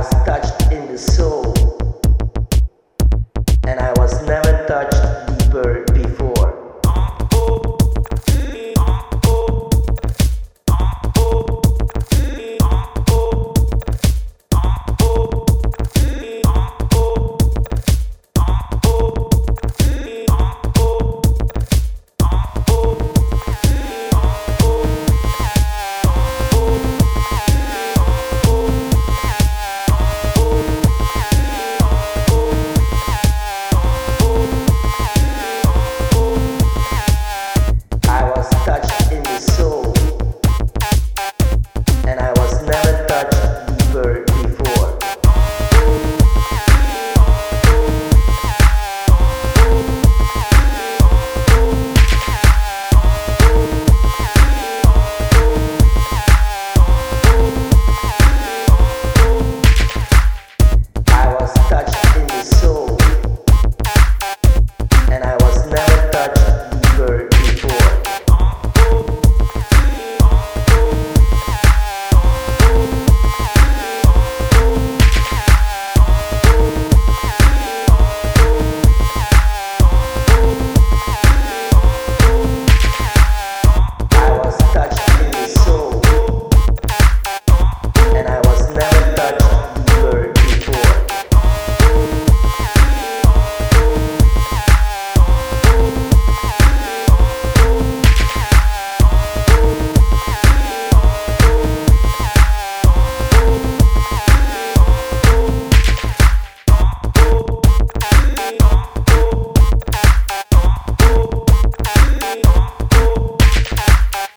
was touched in the soul.